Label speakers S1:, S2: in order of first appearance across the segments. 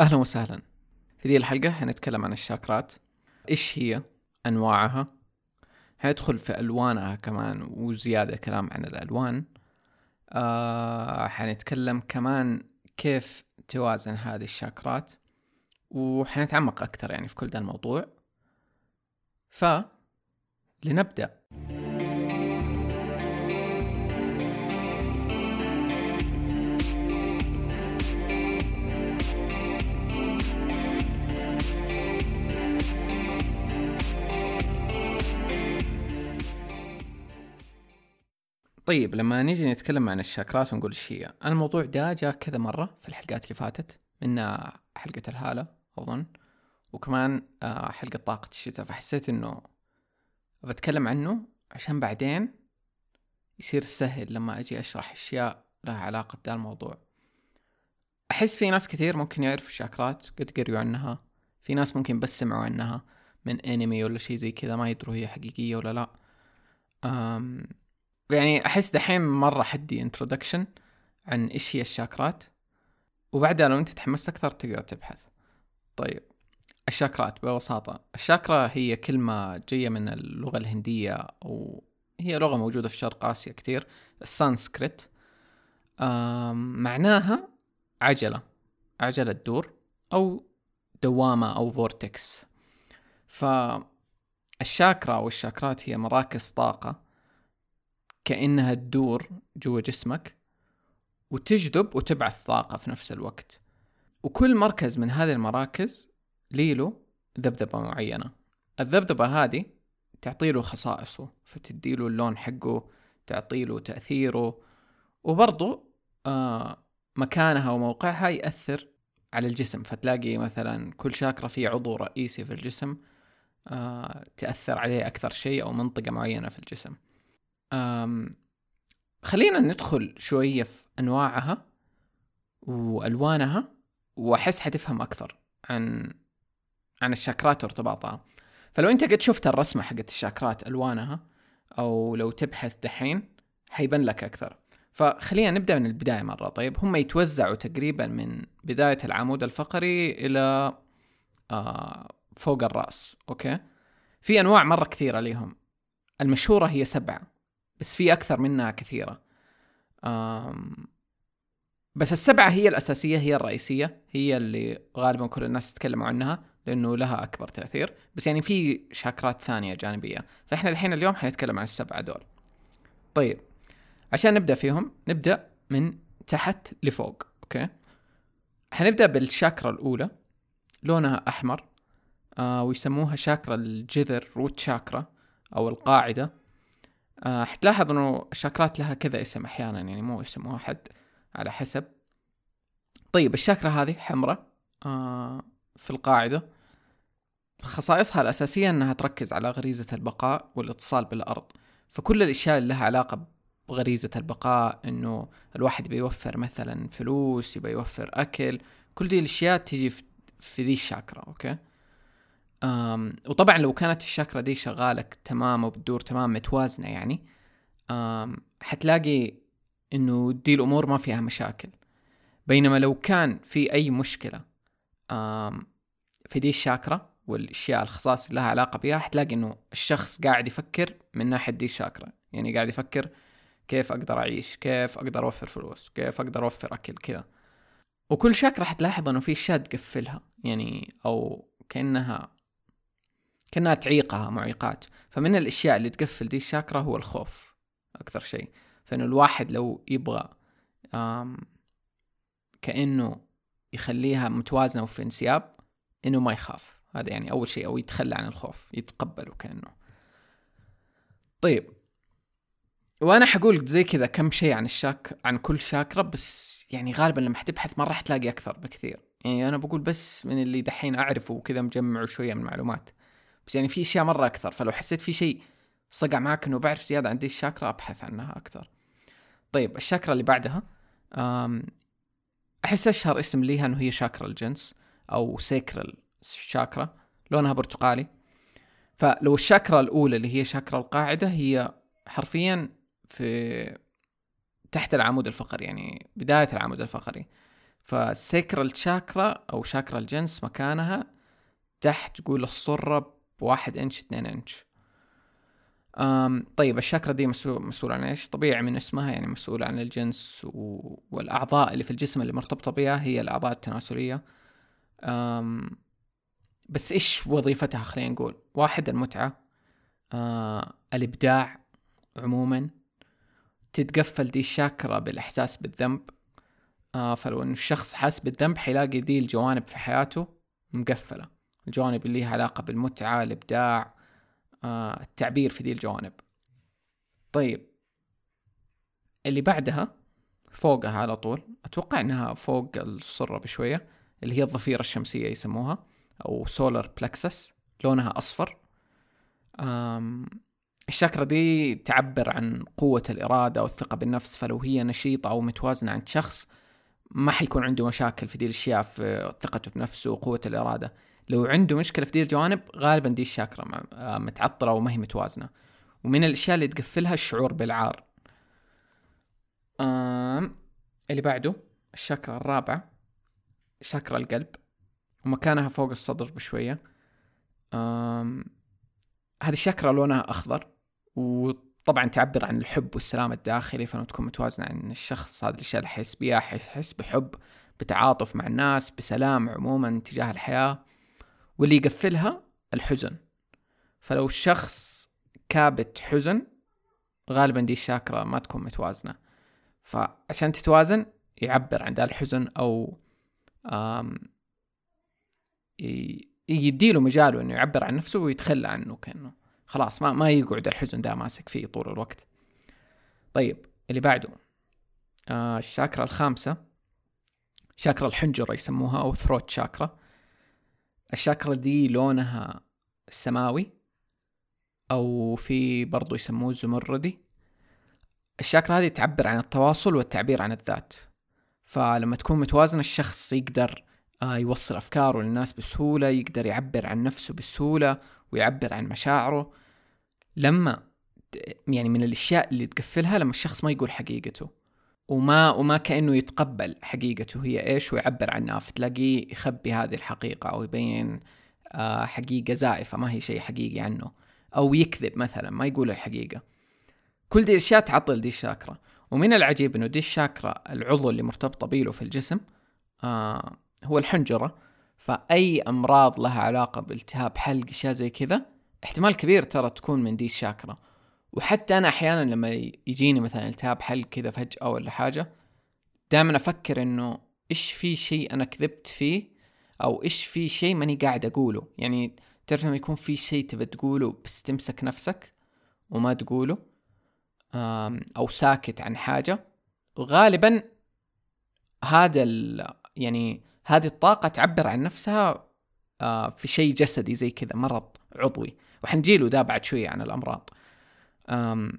S1: أهلا وسهلا. في ذي الحلقة حنتكلم عن الشاكرات. إيش هي؟ أنواعها. حندخل في ألوانها كمان وزيادة كلام عن الألوان. آه حنتكلم كمان كيف توازن هذه الشاكرات. وحنتعمق أكثر يعني في كل ده الموضوع. ف لنبدأ. طيب لما نيجي نتكلم عن الشاكرات ونقول إيش هي؟ الموضوع ده جاء كذا مرة في الحلقات اللي فاتت منها حلقة الهالة أظن وكمان آه، حلقة طاقة الشتاء. فحسيت إنه بتكلم عنه عشان بعدين يصير سهل لما أجي أشرح أشياء لها علاقة بدا الموضوع. أحس في ناس كثير ممكن يعرفوا الشاكرات قد قريوا عنها. في ناس ممكن بس سمعوا عنها من انمي ولا شيء زي كذا ما يدروا هي حقيقية ولا لا. أم يعني أحس دحين مرة حدي introduction عن إيش هي الشاكرات وبعدها لو أنت تحمست أكثر تقدر تبحث. طيب الشاكرات ببساطة الشاكرا هي كلمة جاية من اللغة الهندية أو هي لغة موجودة في شرق آسيا كثير السانسكريت معناها عجلة عجلة تدور أو دوامة أو vortex فالشاكرا أو الشاكرات هي مراكز طاقة كأنها تدور جوا جسمك وتجذب وتبعث طاقة في نفس الوقت. وكل مركز من هذه المراكز ليله ذبذبة معينة. الذبذبة هذه تعطيله خصائصه فتديله اللون حقه تعطيله تأثيره وبرضو آه مكانها وموقعها يأثر على الجسم. فتلاقي مثلا كل شاكرا في عضو رئيسي في الجسم آه تأثر عليه أكثر شيء أو منطقة معينة في الجسم. خلينا ندخل شوية في أنواعها وألوانها وأحس حتفهم أكثر عن عن الشاكرات وارتباطها. فلو أنت قد شفت الرسمة حقت الشاكرات ألوانها أو لو تبحث دحين حيبان لك أكثر. فخلينا نبدأ من البداية مرة. طيب هم يتوزعوا تقريبا من بداية العمود الفقري إلى آه فوق الرأس أوكي؟ في أنواع مرة كثيرة ليهم. المشهورة هي سبعة. بس في أكثر منها كثيرة. بس السبعة هي الأساسية هي الرئيسية هي اللي غالبا كل الناس يتكلموا عنها لأنه لها أكبر تأثير. بس يعني في شاكرات ثانية جانبية. فإحنا الحين اليوم حنتكلم عن السبعة دول. طيب عشان نبدأ فيهم نبدأ من تحت لفوق okay؟ حنبدأ بالشاكرا الأولى لونها أحمر. آه ويسموها شاكرا الجذر root chakra أو القاعدة. آه حتلاحظ إنه الشاكرات لها كذا اسم أحيانا يعني مو اسم واحد على حسب. طيب الشاكرا هذه حمراء آه في القاعدة. خصائصها الأساسية أنها تركز على غريزة البقاء والاتصال بالأرض. فكل الأشياء اللي لها علاقة بغريزة البقاء أنه الواحد بيوفر مثلا فلوس يبي يوفر أكل كل دي الأشياء تجي في ذي الشاكرا okay؟ أم وطبعا لو كانت الشاكرا دي شغالة تمام وبتدور تمام متوازنة يعني أم حتلاقي إنه دي الأمور ما فيها مشاكل. بينما لو كان في أي مشكلة أم في دي الشاكرا والأشياء الخصائص اللي لها علاقة بها حتلاقي إنه الشخص قاعد يفكر من ناحية دي الشاكرا يعني قاعد يفكر كيف أقدر أعيش كيف أقدر أوفر فلوس كيف أقدر أوفر أكل كذا. وكل شاكرا حتلاحظ إنه في أشياء تقفلها يعني أو كأنها كأنها تعيقها معيقات. فمن الأشياء اللي تقفل دي الشاكرا هو الخوف أكثر شيء. فإنه الواحد لو يبغى كأنه يخليها متوازنة وفي انسياب إنه ما يخاف. هذا يعني أول شيء أو يتخلى عن الخوف يتقبله كأنه. طيب. وأنا حقول زي كذا كم شيء عن الشاك عن كل شاكرا بس يعني غالبا لما حتبحث مرة حتلاقي أكثر بكثير. يعني أنا بقول بس من اللي دحين أعرفه وكذا مجمع شوية من المعلومات. بس يعني في أشياء مرة أكثر. فلو حسيت في شيء صقع معك إنه بعرف زيادة عن دي الشاكرا أبحث عنها أكثر. طيب الشاكرا اللي بعدها أحس أشهر اسم ليها إنه هي شاكرا الجنس أو سيكرال شاكرا لونها برتقالي. فلو الشاكرا الأولى اللي هي شاكرا القاعدة هي حرفيا في تحت العمود الفقري يعني بداية العمود الفقري. فالسيكرال شاكرا أو شاكرا الجنس مكانها تحت تقول الصرة بواحد إنش اثنين إنش. أم طيب الشاكرا دي مسؤول, مسؤول عن إيش؟ طبيعي من اسمها يعني مسؤول عن الجنس و... والأعضاء اللي في الجسم اللي مرتبطة بها هي الأعضاء التناسلية. أم بس إيش وظيفتها؟ خلينا نقول؟ واحد المتعة. آه الإبداع عموما. تتقفل دي الشاكرا بالإحساس بالذنب. آه فلو إنه الشخص حاس بالذنب حيلاقي دي الجوانب في حياته مقفلة. الجوانب اللي لها علاقة بالمتعة الإبداع آه التعبير في دي الجوانب. طيب اللي بعدها فوقها على طول أتوقع إنها فوق الصرة بشوية اللي هي الضفيرة الشمسية يسموها أو solar plexus لونها أصفر. الشاكرا دي تعبر عن قوة الإرادة والثقة بالنفس فلو هي نشيطة أو متوازنة عند شخص ما حيكون عنده مشاكل في دي الأشياء في ثقته بنفسه وقوة الإرادة. لو عنده مشكلة في دي الجوانب غالبا دي الشاكرا آه، متعثرة وما هي متوازنة. ومن الأشياء اللي تقفلها الشعور بالعار. آم اللي بعده الشاكرا الرابعة شاكرا القلب. ومكانها فوق الصدر بشوية. آم هذه الشاكرا لونها أخضر. وطبعا تعبر عن الحب والسلام الداخلي فلما تكون متوازنة عن الشخص هذه الأشياء اللي يحس بيها حيحس بحب بتعاطف مع الناس بسلام عموما تجاه الحياة. واللي يقفلها الحزن. فلو الشخص كابت حزن غالبا دي الشاكرا ما تكون متوازنة. فعشان تتوازن يعبر عن ذا الحزن أو يديله مجاله إنه يعبر عن نفسه ويتخلى عنه كأنه خلاص ما ما يقعد الحزن ده ماسك فيه طول الوقت. طيب اللي بعده. آه الشاكرا الخامسة. شاكرا الحنجرة يسموها أو ثروت شاكرا الشاكرا دي لونها سماوي أو في برضو يسموه زمردي الشاكرا هذه تعبر عن التواصل والتعبير عن الذات. فلما تكون متوازنة الشخص يقدر آه، يوصل أفكاره للناس بسهولة يقدر يعبر عن نفسه بسهولة ويعبر عن مشاعره. لما يعني من الأشياء اللي تقفلها لما الشخص ما يقول حقيقته. وما وما كأنه يتقبل حقيقته هي إيش ويعبر عنها فتلاقيه يخبي هذه الحقيقة أو يبين آه، حقيقة زائفة ما هي شيء حقيقي عنه. أو يكذب مثلا ما يقول الحقيقة. كل دي الأشياء تعطل دي الشاكرا ومن العجيب إنه دي الشاكرا العضو اللي مرتبطة بيله في الجسم آه هو الحنجرة. فأي أمراض لها علاقة بالتهاب حلق أشياء زي كذا احتمال كبير ترى تكون من دي الشاكرا وحتى أنا أحيانا لما يجيني مثلا التهاب حلق كذا فجأة ولا حاجة دائما أفكر إنه إيش في شيء أنا كذبت فيه أو إيش في شيء ماني قاعد أقوله. يعني تعرف لما يكون في شيء تبى تقوله بس تمسك نفسك وما تقوله أو ساكت عن حاجة وغالبا هذا يعني هذه الطاقة تعبر عن نفسها آه، في شيء جسدي زي كذا مرض عضوي. وحنجيله ده بعد شوية عن الأمراض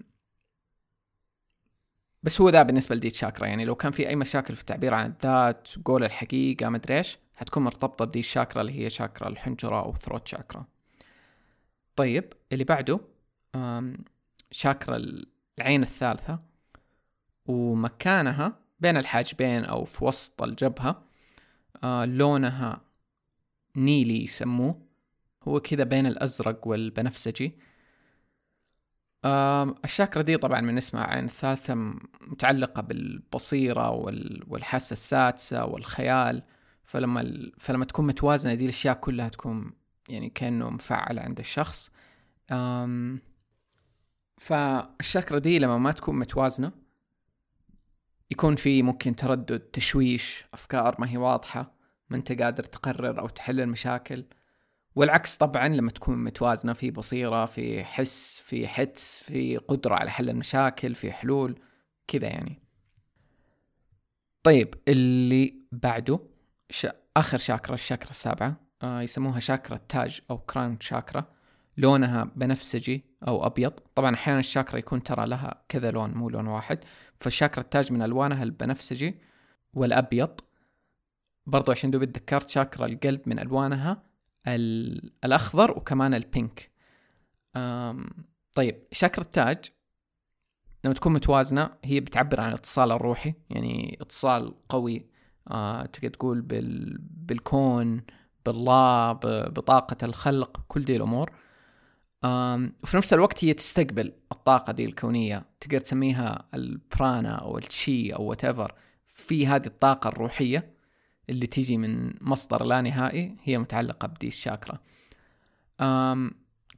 S1: بس هو ذا بالنسبة لديت شاكرا يعني لو كان في أي مشاكل في التعبير عن الذات قول الحقيقة مدري إيش حتكون مرتبطة بدي الشاكرا اللي هي شاكرا الحنجرة أو ثروت شاكرا طيب اللي بعده شاكرا العين الثالثة ومكانها بين الحاجبين أو في وسط الجبهة لونها نيلي يسموه هو كذا بين الأزرق والبنفسجي. الشاكرا دي طبعا من اسمها عين الثالثة متعلقة بالبصيرة والحاسة السادسة والخيال. فلما فلما تكون متوازنة دي الأشياء كلها تكون يعني كأنه مفعلة عند الشخص. فالشاكرا دي لما ما تكون متوازنة يكون في ممكن تردد تشويش أفكار ما هي واضحة ما أنت قادر تقرر أو تحل المشاكل. والعكس طبعا لما تكون متوازنة في بصيرة في حس في حدس في قدرة على حل المشاكل في حلول كذا يعني. طيب اللي بعده ش... آخر شاكرا الشاكرا السابعة آه يسموها شاكرا التاج أو كران شاكرا لونها بنفسجي أو أبيض. طبعا أحيانا الشاكرا يكون ترى لها كذا لون مو لون واحد. فالشاكرا التاج من ألوانها البنفسجي والأبيض. برضو عشان دوب تذكرت شاكرا القلب من ألوانها الأخضر وكمان البينك طيب شاكرا التاج لما تكون متوازنة هي بتعبر عن الاتصال الروحي يعني اتصال قوي. آه تقدر تقول بال... بالكون بالله بطاقة الخلق كل دي الأمور. وفي نفس الوقت هي تستقبل الطاقة دي الكونية. تقدر تسميها البرانا أو التشي أو whatever في هذه الطاقة الروحية. اللي تيجي من مصدر لا نهائي هي متعلقة بدي الشاكرا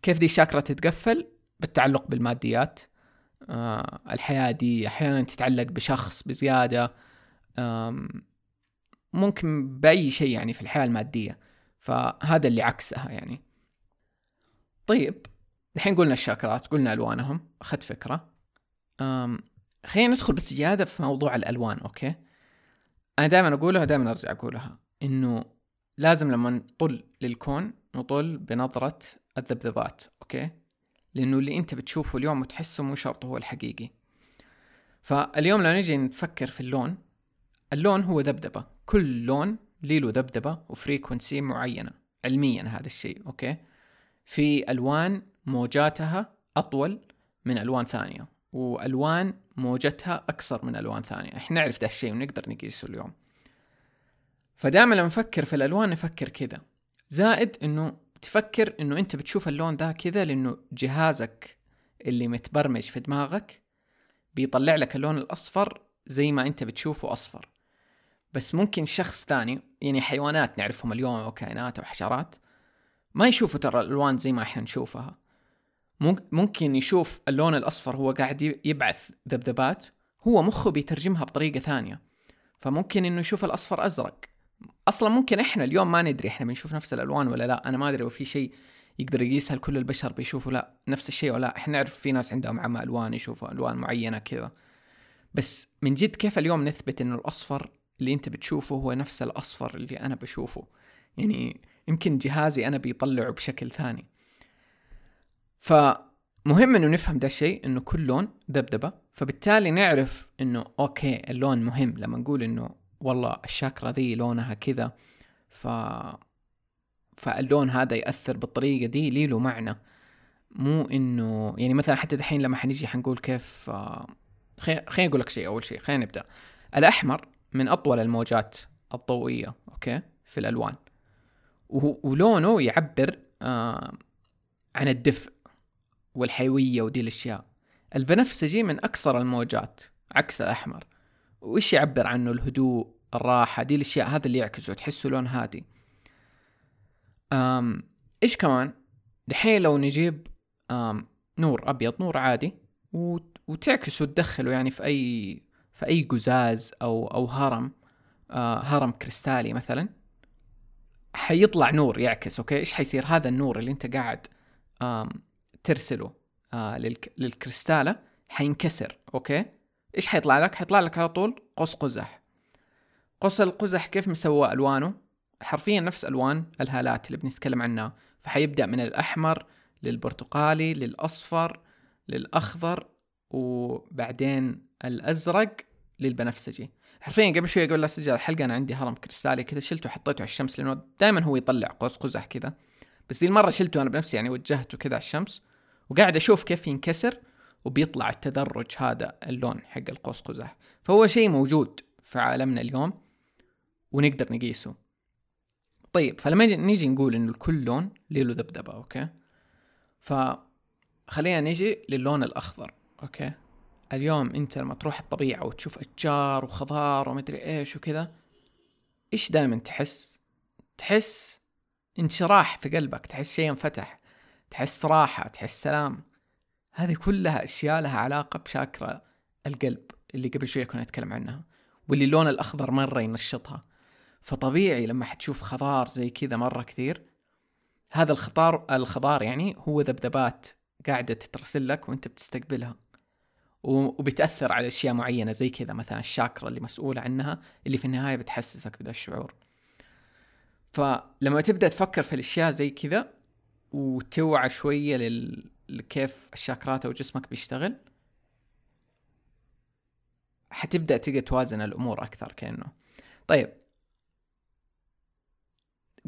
S1: كيف دي الشاكرا تتقفل؟ بالتعلق بالماديات. آه الحياة دي أحيانا تتعلق بشخص بزيادة. ممكن بأي شيء يعني في الحياة المادية. فهذا اللي عكسها يعني. طيب الحين قلنا الشاكرات قلنا ألوانهم. أخذت فكرة. خلينا ندخل بس زيادة في موضوع الألوان okay؟ أنا دائما أقولها دائما أرجع أقولها إنه لازم لما نطل للكون نطل بنظرة الذبذبات okay؟ لأنه اللي أنت بتشوفه اليوم وتحسه مو شرط هو الحقيقي. فاليوم لو نجي نفكر في اللون اللون هو ذبذبة. كل لون ليه له ذبذبة و frequency معينة علميا هذا الشيء okay؟ في ألوان موجاتها أطول من ألوان ثانية. وألوان موجتها أكثر من ألوان ثانية. إحنا نعرف ده الشيء ونقدر نقيسه اليوم. فدائما لما نفكر في الألوان نفكر كذا. زائد إنه تفكر إنه أنت بتشوف اللون ده كذا لأنه جهازك اللي متبرمج في دماغك بيطلع لك اللون الأصفر زي ما أنت بتشوفه أصفر. بس ممكن شخص ثاني يعني حيوانات نعرفهم اليوم أو كائنات أو حشرات ما يشوفوا ترى الألوان زي ما إحنا نشوفها. ممكن يشوف اللون الأصفر هو قاعد يبعث ذبذبات هو مخه بيترجمها بطريقة ثانية. فممكن إنه يشوف الأصفر أزرق. أصلا ممكن إحنا اليوم ما ندري إحنا بنشوف نفس الألوان ولا لا. أنا ما أدري لو في شيء يقدر يقيس هل كل البشر بيشوفوا لا نفس الشيء ولا. لا إحنا نعرف في ناس عندهم عمى ألوان يشوفوا ألوان معينة كذا. بس من جد كيف اليوم نثبت إنه الأصفر اللي أنت بتشوفه هو نفس الأصفر اللي أنا بشوفه؟ يعني يمكن جهازي أنا بيطلعه بشكل ثاني. فمهم إنه نفهم ده الشيء إنه كل لون ذبذبة فبالتالي نعرف إنه أوكي اللون مهم. لما نقول إنه والله الشاكرا ذي لونها كذا ف فاللون هذا يأثر بالطريقة دي لي له معنى. مو إنه يعني مثلا حتى دحين لما حنيجي حنقول كيف خليني أقول لك شيء أول شيء. خلينا نبدأ. الأحمر من أطول الموجات الضوئية أوكي في الألوان. ولونه يعبر آه عن الدفء. والحيوية ودي الأشياء. البنفسجي من أكثر الموجات عكس الأحمر. وإيش يعبر عنه الهدوء الراحة دي الأشياء هذا اللي يعكسه تحسه لون هادي. أم إيش كمان؟ دحين لو نجيب أم نور أبيض نور عادي وتعكسه تدخله يعني في أي في أي قزاز أو أو هرم آه هرم كريستالي مثلا حيطلع نور يعكس okay؟ إيش حيصير؟ هذا النور اللي أنت قاعد ترسله آه للكريستالة حينكسر okay؟ إيش حيطلع لك؟ حيطلع لك على طول قوس قزح. قوس القزح كيف مسوى ألوانه؟ حرفيا نفس ألوان الهالات اللي بنتكلم عنها. فحيبدأ من الأحمر للبرتقالي للأصفر للأخضر وبعدين الأزرق للبنفسجي. حرفيا قبل شوي قبل لا أسجل الحلقة أنا عندي هرم كريستالي كذا شلته وحطيته على الشمس لأنه دائما هو يطلع قوس قزح كذا. بس دي المرة شلته أنا بنفسي يعني وجهته كذا على الشمس. وقاعد أشوف كيف ينكسر وبيطلع التدرج هذا اللون حق القوس قزح فهو شيء موجود في عالمنا اليوم ونقدر نقيسه. طيب فلما نيجي نقول إنه كل لون له ذبذبه okay؟ فخلينا نيجي للون الأخضر okay؟ اليوم أنت لما تروح الطبيعة وتشوف أشجار وخضار ومدري إيش وكذا إيش دائما تحس؟ تحس انشراح في قلبك تحس شيء انفتح. تحس راحة تحس سلام. هذه كلها أشياء لها علاقة بشاكرا القلب اللي قبل شوية كنا نتكلم عنها واللي اللون الأخضر مرة ينشطها. فطبيعي لما حتشوف خضار زي كذا مرة كثير هذا الخضار الخضار يعني هو ذبذبات قاعدة تترسل لك وأنت بتستقبلها. وبتأثر على أشياء معينة زي كذا مثلا الشاكرا اللي مسؤولة عنها اللي في النهاية بتحسسك بدا الشعور. فلما تبدأ تفكر في الأشياء زي كذا وتوعى شوية لل... لكيف الشاكرات أو جسمك بيشتغل. حتبدأ تقدر توازن الأمور أكثر كأنه. طيب.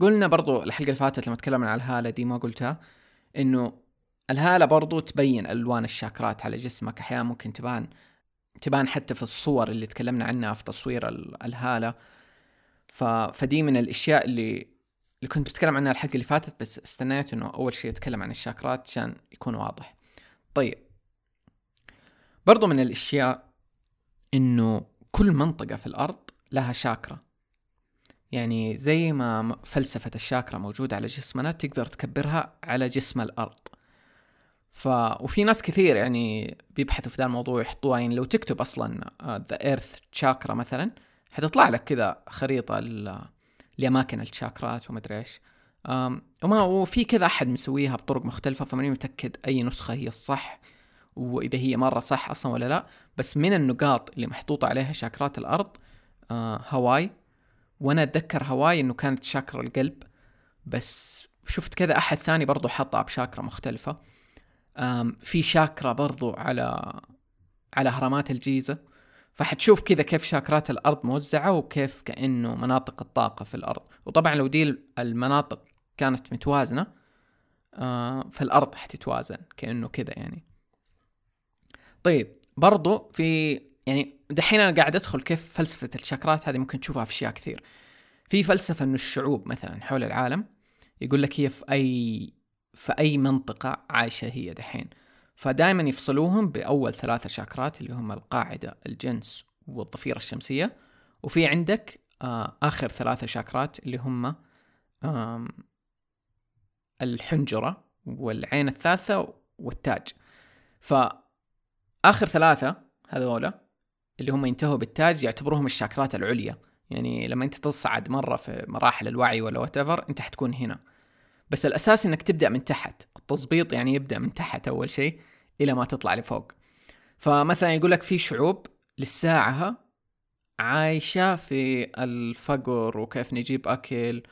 S1: قلنا برضو الحلقة اللي فاتت لما تكلمنا عن الهالة دي ما قلتها إنه الهالة برضو تبين ألوان الشاكرات على جسمك. أحيانا ممكن تبان تبان حتى في الصور اللي تكلمنا عنها في تصوير الهالة. ف... فدي من الأشياء اللي اللي كنت بتكلم عنها الحلقة اللي فاتت بس استنيت إنه أول شيء أتكلم عن الشاكرات عشان يكون واضح. طيب. برضو من الأشياء إنه كل منطقة في الأرض لها شاكرا يعني زي ما فلسفة الشاكرا موجودة على جسمنا تقدر تكبرها على جسم الأرض. ف وفي ناس كثير يعني بيبحثوا في ذا الموضوع يحطوها. يعني لو تكتب أصلا ذا ايرث تشاكرا مثلا حتطلع لك كذا خريطة لأماكن الشاكرات ومدري إيش. وما وفي كذا أحد مسويها بطرق مختلفة فماني متأكد أي نسخة هي الصح وإذا هي مرة صح أصلا ولا لا. بس من النقاط اللي محطوطة عليها شاكرات الأرض آه هواي. وأنا أتذكر هواي إنه كانت شاكرا القلب بس شفت كذا أحد ثاني برضو حطها بشاكرا مختلفة. في شاكرا برضو على على هرمات الجيزة. فحتشوف كذا كيف شاكرات الأرض موزعة وكيف كأنه مناطق الطاقة في الأرض. وطبعا لو دي المناطق كانت متوازنة فالأرض حتتوازن كأنه كذا يعني. طيب برضو في يعني دحين أنا قاعد أدخل كيف فلسفة الشاكرات هذه ممكن تشوفها في أشياء كثير. في فلسفة إنه الشعوب مثلا حول العالم يقول لك هي في أي في أي منطقة عايشة هي دحين. فدائما يفصلوهم بأول ثلاثة شاكرات اللي هم القاعدة الجنس والضفيرة الشمسية. وفي عندك آه آخر ثلاثة شاكرات اللي هم الحنجرة والعين الثالثة والتاج. فآخر ثلاثة هذولا اللي هم ينتهوا بالتاج يعتبروهم الشاكرات العليا. يعني لما أنت تصعد مرة في مراحل الوعي ولا وات أنت حتكون هنا. بس الأساس إنك تبدأ من تحت. التظبيط يعني يبدأ من تحت أول شيء إلى ما تطلع لفوق. فمثلا يقول لك في شعوب لساعها عايشة في الفقر وكيف نجيب أكل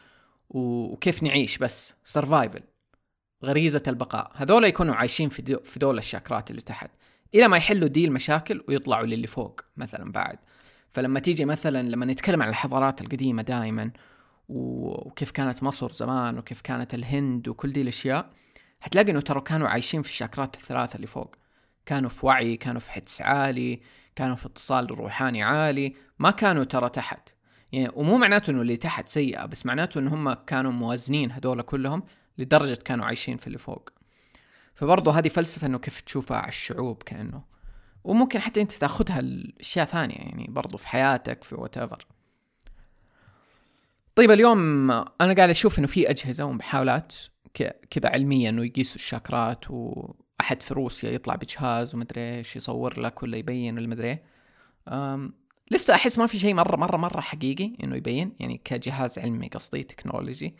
S1: وكيف نعيش بس survival غريزة البقاء. هذول يكونوا عايشين في, دو في دول الشاكرات اللي تحت. إلى ما يحلوا دي المشاكل ويطلعوا للي فوق مثلا بعد. فلما تيجي مثلا لما نتكلم عن الحضارات القديمة دائما وكيف كانت مصر زمان وكيف كانت الهند وكل دي الأشياء حتلاقي إنه ترى كانوا عايشين في الشاكرات الثلاثة اللي فوق. كانوا في وعي كانوا في حدس عالي كانوا في اتصال روحاني عالي ما كانوا ترى تحت. يعني ومو معناته إنه اللي تحت سيئة بس معناته إن هم كانوا موازنين هذول كلهم لدرجة كانوا عايشين في اللي فوق. فبرضه هذه فلسفة إنه كيف تشوفها على الشعوب كأنه. وممكن حتى أنت تأخذها الاشياء ثانية يعني برضه في حياتك في وات طيب اليوم أنا قاعد أشوف إنه في أجهزة ومحاولات كذا علميا إنه يقيسوا الشاكرات وأحد في روسيا يطلع بجهاز ومدري إيش يصور لك ولا يبين ولا مدري لسه أحس ما في شيء مرة مرة مرة حقيقي إنه يبين يعني كجهاز علمي قصدي تكنولوجي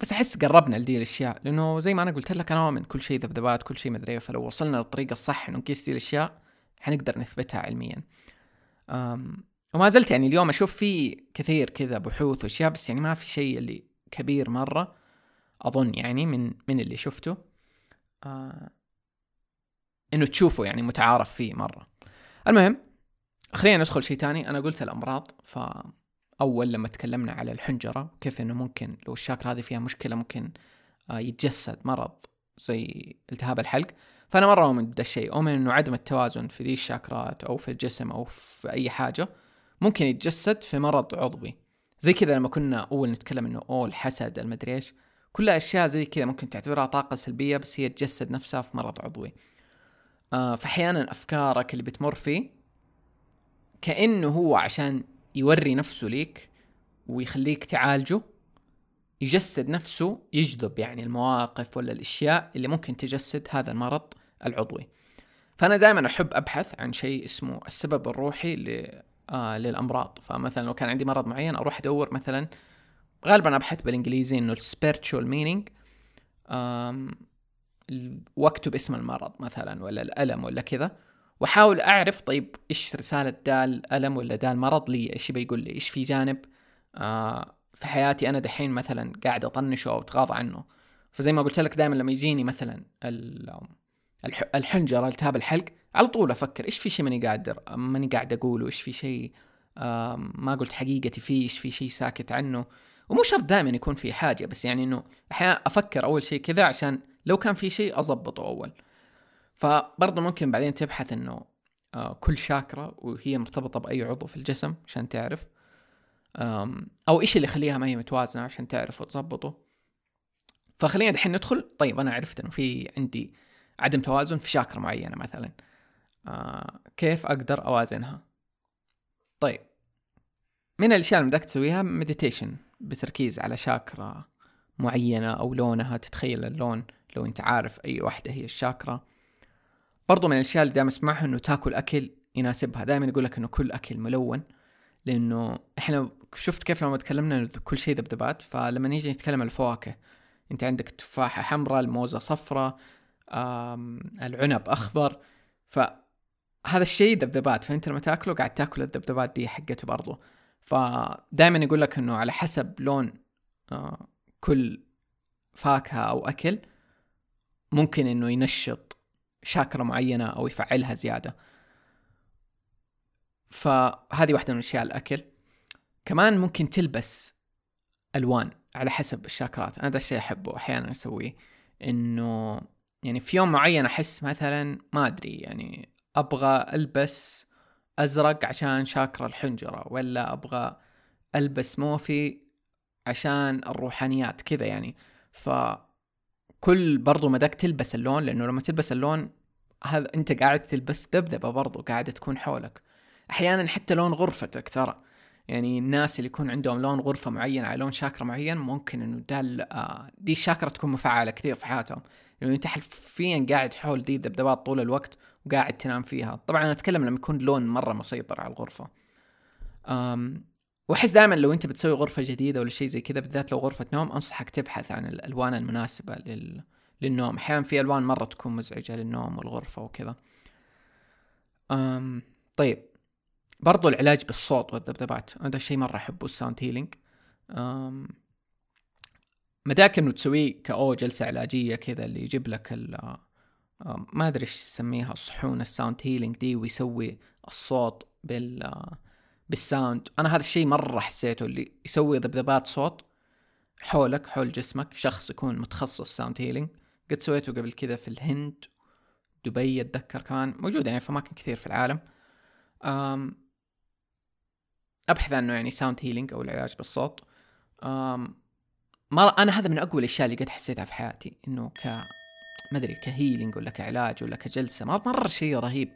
S1: بس أحس قربنا لدي الأشياء لأنه زي ما أنا قلت لك أنا اؤمن كل شيء ذبذبات كل شيء مدري فلو وصلنا للطريقة الصح إنه نقيس دي الأشياء حنقدر نثبتها علميا. وما زلت يعني اليوم أشوف في كثير كذا بحوث وأشياء بس يعني ما في شيء اللي كبير مرة أظن يعني من من اللي شفته. آه إنه تشوفه يعني متعارف فيه مرة. المهم خلينا ندخل شيء تاني أنا قلت الأمراض فأول لما تكلمنا على الحنجرة كيف إنه ممكن لو الشاكرا هذه فيها مشكلة ممكن آه يتجسد مرض زي التهاب الحلق. فأنا مرة أؤمن بهذا الشيء أؤمن إنه عدم التوازن في ذي الشاكرات أو في الجسم أو في أي حاجة. ممكن يتجسد في مرض عضوي. زي كذا لما كنا أول نتكلم إنه أوه الحسد المدري إيش. كلها أشياء زي كذا ممكن تعتبرها طاقة سلبية بس هي تجسد نفسها في مرض عضوي. آه فأحيانا أفكارك اللي بتمر فيه كأنه هو عشان يوري نفسه ليك ويخليك تعالجه يجسد نفسه يجذب يعني المواقف ولا الأشياء اللي ممكن تجسد هذا المرض العضوي. فأنا دائما أحب أبحث عن شيء اسمه السبب الروحي آه للأمراض. فمثلا لو كان عندي مرض معين أروح أدور مثلا غالبا ابحث بالإنجليزي إنه ال spiritual meaning واكتب اسم المرض مثلا ولا الألم ولا كذا. وأحاول أعرف طيب إيش رسالة دا الالم ولا دا المرض لي؟ إيش بيقول لي؟ إيش في جانب؟ آه في حياتي أنا دحين مثلا قاعد أطنشه أو أتغاضى عنه. فزي ما قلت لك دائما لما يجيني مثلا الحنجرة التهاب الحلق على طول أفكر إيش في شيء ماني قادر؟ ماني قاعد أقوله إيش في شيء ما قلت حقيقتي فيه إيش في شيء ساكت عنه؟ ومو شرط دائما يكون في حاجة بس يعني إنه أحيانا أفكر أول شيء كذا عشان لو كان في شيء أضبطه أول. فبرضه ممكن بعدين تبحث إنه آه، كل شاكرا وهي مرتبطة بأي عضو في الجسم عشان تعرف. أو إيش اللي يخليها ما هي متوازنة عشان تعرفوا تظبطوا فخلينا دحين ندخل. طيب أنا عرفت إنه في عندي عدم توازن في شاكرا معينة مثلا. آه كيف أقدر أوازنها؟ طيب. من الأشياء اللي بدك تسويها مديتيشن بتركيز على شاكرا معينة أو لونها. تتخيل اللون لو أنت عارف أي واحدة هي الشاكرا برضو من الأشياء اللي دائما أسمعها إنه تاكل أكل يناسبها. دائما يقول لك إنه كل أكل ملون لأنه إحنا شفت كيف لما تكلمنا كل شيء ذبذبات فلما نيجي نتكلم عن الفواكه أنت عندك تفاحة حمراء الموزة صفراء العنب أخضر. فهذا الشيء ذبذبات فأنت لما تاكله قاعد تاكل الذبذبات دي حقته برضو. فدائما يقول لك إنه على حسب لون آه، كل فاكهة أو أكل ممكن إنه ينشط شاكرة معينة أو يفعلها زيادة. فهذه واحدة من أشياء الأكل. كمان ممكن تلبس ألوان على حسب الشاكرات أنا ذا الشيء أحبه أحيانا أسويه. إنه يعني في يوم معين أحس مثلا ما أدري يعني أبغى ألبس أزرق عشان شاكرا الحنجرة ولا أبغى ألبس موفي عشان الروحانيات كذا يعني. ف كل برضو مداك تلبس اللون لأنه لما تلبس اللون هذا أنت قاعد تلبس ذبذبة برضو قاعدة تكون حولك. أحيانا حتى لون غرفتك ترى. يعني الناس اللي يكون عندهم لون غرفة معين على لون شاكرا معين ممكن إنه ده آه دي الشاكرا تكون مفعلة كثير في حياتهم. لأنه أنت حرفيا قاعد حول دي الذبذبات طول الوقت وقاعد تنام فيها. طبعا أنا أتكلم لما يكون لون مرة مسيطر على الغرفة. أم وأحس دائما لو أنت بتسوي غرفة جديدة ولا شيء زي كذا بالذات لو غرفة نوم أنصحك تبحث عن الألوان المناسبة لل... للنوم. أحيانا في ألوان مرة تكون مزعجة للنوم والغرفة وكذا. أم طيب. برضو العلاج بالصوت والذبذبات. هذا الشيء مرة أحبه ال sound healing أم مداك إنه تسويه كأو جلسة علاجية كذا اللي يجيب لك ما أدري إيش يسميها صحون ال sound healing دي ويسوي الصوت بال بال sound أنا هذا الشيء مرة حسيته اللي يسوي ذبذبات صوت حولك حول جسمك شخص يكون متخصص sound healing قد سويته قبل كذا في الهند دبي أتذكر كمان موجود يعني في أماكن كثير في العالم. أم أبحث عنه يعني sound healing أو العلاج بالصوت. أم ما أنا هذا من أقوى الأشياء اللي قد حسيتها في حياتي إنه ك ما أدري ك healing ولا كعلاج ولا كجلسة مره شيء رهيب.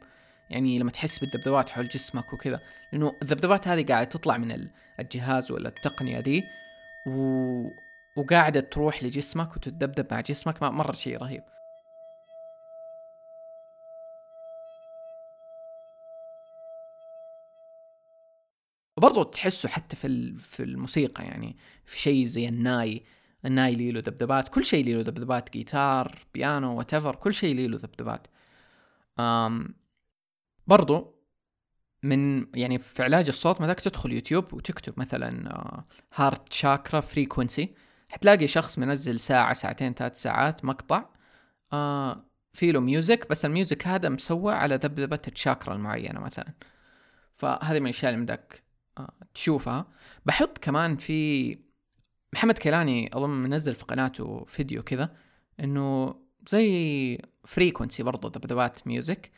S1: يعني لما تحس بالذبذبات حول جسمك وكذا لأنه الذبذبات هذه قاعدة تطلع من الجهاز ولا التقنية دي و... وقاعدة تروح لجسمك وتتذبذب مع جسمك مرة شيء رهيب. وبرضه تحسه حتى في في الموسيقى يعني في شيء زي الناي الناي له ذبذبات كل شيء له ذبذبات جيتار بيانو وات كل شيء له ذبذبات. أم برضو من يعني في علاج الصوت ذاك تدخل يوتيوب وتكتب مثلا heart chakra frequency حتلاقي شخص منزل ساعة ساعتين ثلاث ساعات مقطع آه في له music بس ال music هذا مسوى على ذبذبة الشاكرا المعينة مثلا. فهذه من الأشياء اللي بدك آه تشوفها. بحط كمان في محمد كيلاني أظن منزل في قناته فيديو كذا إنه زي frequency برضو ذبذبات music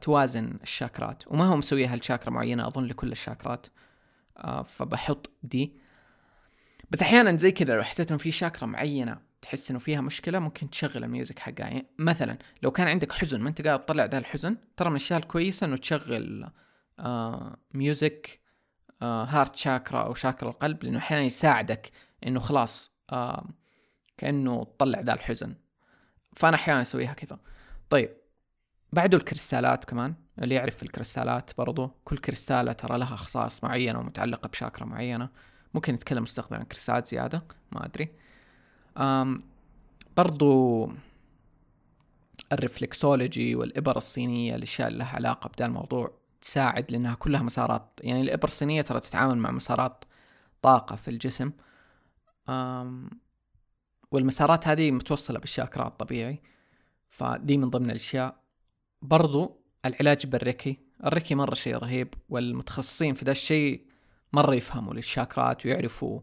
S1: توازن الشاكرات. وما هو مسويها لشاكرا معينة أظن لكل الشاكرات آه، فبحط دي بس أحيانا زي كذا لو حسيت إنه في شاكرا معينة تحس إنه فيها مشكلة ممكن تشغل ال music حقها. يعني مثلا لو كان عندك حزن ما أنت قاعد تطلع ذا الحزن ترى من الأشياء الكويسة إنه تشغل music heart chakra أو شاكرا القلب لأنه أحيانا يساعدك إنه خلاص آه كأنه تطلع ذا الحزن. فأنا أحيانا أسويها كذا. طيب بعده الكريستالات كمان اللي يعرف الكريستالات برضو. كل كريستالة ترى لها خصائص معينة ومتعلقة بشاكرا معينة. ممكن نتكلم مستقبلا عن كريستالات زيادة ما أدري. أم برضو ال reflexology والإبر الصينية الأشياء اللي لها علاقة بدا الموضوع تساعد لأنها كلها مسارات. يعني الإبر الصينية ترى تتعامل مع مسارات طاقة في الجسم. والمسارات هذه متوصلة بالشاكرات طبيعي. فدي من ضمن الأشياء. برضو العلاج بالريكي. الريكي مرة شيء رهيب والمتخصصين في ذا الشيء مرة يفهموا للشاكرات ويعرفوا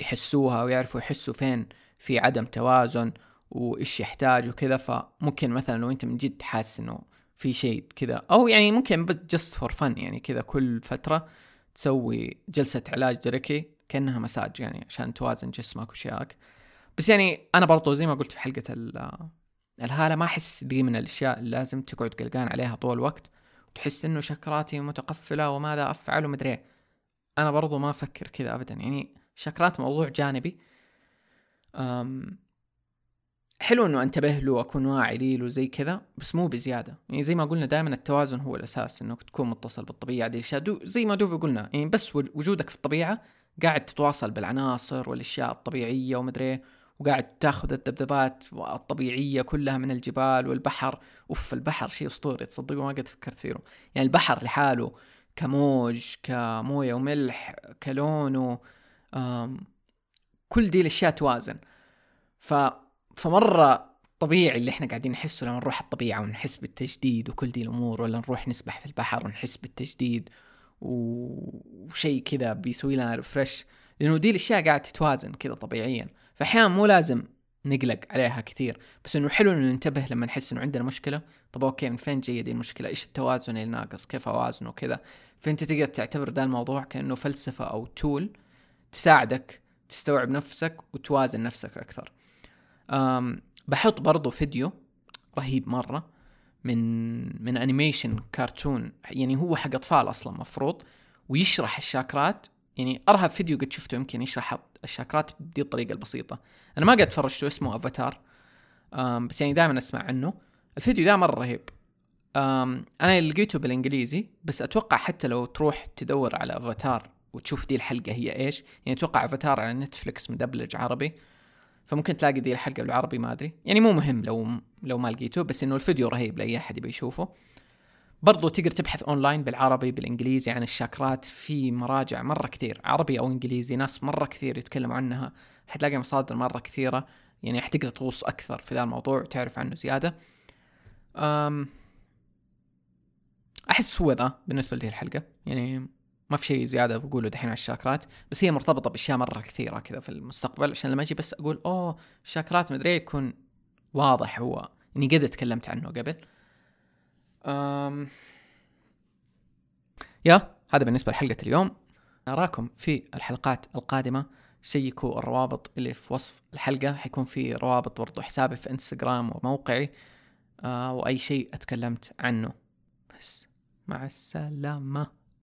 S1: يحسوها ويعرفوا يحسوا فين في عدم توازن وإيش يحتاج وكذا. فممكن مثلا لو أنت من جد حاسس إنه في شيء كذا أو يعني ممكن just for fun يعني كذا كل فترة تسوي جلسة علاج دريكي كأنها مساج يعني عشان توازن جسمك وشياك بس يعني أنا برضو زي ما قلت في حلقة الهالة ما أحس دي من الأشياء اللي لازم تقعد قلقان عليها طول الوقت. وتحس إنه شكراتي متقفلة وماذا أفعل ومدري إيه. أنا برضو ما أفكر كذا أبدا. يعني شكرات موضوع جانبي. أم حلو إنه أنتبه له وأكون واعي له زي كذا بس مو بزيادة. يعني زي ما قلنا دائما التوازن هو الأساس إنك تكون متصل بالطبيعة دي الأشياء. زي ما دوب قلنا يعني بس وجودك في الطبيعة قاعد تتواصل بالعناصر والأشياء الطبيعية ومدري إيه، وقاعد تاخذ الذبذبات الطبيعية كلها من الجبال والبحر. أوف البحر شيء أسطوري تصدقوا ما قد فكرت فيه يعني البحر لحاله كموج كموية وملح كلونه كل دي الأشياء توازن. ف فمرة طبيعي اللي إحنا قاعدين نحسه لما نروح الطبيعة ونحس بالتجديد وكل دي الأمور ولا نروح نسبح في البحر ونحس بالتجديد. وشيء كذا بيسوي لنا refresh لأنه دي الأشياء قاعدة تتوازن كذا طبيعيا. فاحيانا مو لازم نقلق عليها كثير. بس إنه حلو إنه ننتبه لما نحس إنه عندنا مشكلة. طب okay من فين جاية دي المشكلة؟ إيش التوازن اللي ناقص؟ كيف أوازنه وكذا؟ فأنت تقدر تعتبر ده الموضوع كأنه فلسفة أو tool تساعدك تستوعب نفسك وتوازن نفسك أكثر. أم بحط برضو فيديو رهيب مرة. من من animation كرتون يعني هو حق أطفال أصلا مفروض ويشرح الشاكرات. يعني أرهب فيديو قد شفته يمكن يشرح الشاكرات بدي الطريقة البسيطة. أنا ما قد فرجته اسمه افاتار بس يعني دائما أسمع عنه. الفيديو ده مرة رهيب. أنا لقيته بالإنجليزي بس أتوقع حتى لو تروح تدور على افاتار وتشوف دي الحلقة هي إيش يعني أتوقع افاتار على نتفلكس مدبلج عربي. فممكن تلاقي دي الحلقة بالعربي ما أدري. يعني مو مهم لو لو ما لقيته بس إنه الفيديو رهيب لأي أحد يبي يشوفه. برضو تقدر تبحث أونلاين بالعربي بالإنجليزي عن الشاكرات. في مراجع مرة كثير عربي أو إنجليزي ناس مرة كثير يتكلموا عنها. حتلاقي مصادر مرة كثيرة. يعني حتقدر تغوص أكثر في ذا الموضوع وتعرف عنه زيادة. أحس هو ذا بالنسبة لهذه الحلقة. يعني ما في شيء زيادة بقوله دحين على الشاكرات بس هي مرتبطة بأشياء مرة كثيرة كذا في المستقبل عشان لما أجي بس أقول أوه الشاكرات مدري إيه، يكون واضح هو. إني قد تكلمت عنه قبل. أم... يا هذا بالنسبة لحلقة اليوم. نراكم في الحلقات القادمة. شيكوا الروابط اللي في وصف الحلقة. حيكون في روابط برضو حسابي في إنستغرام وموقعي. آه وأي شيء أتكلمت عنه. بس مع السلامة.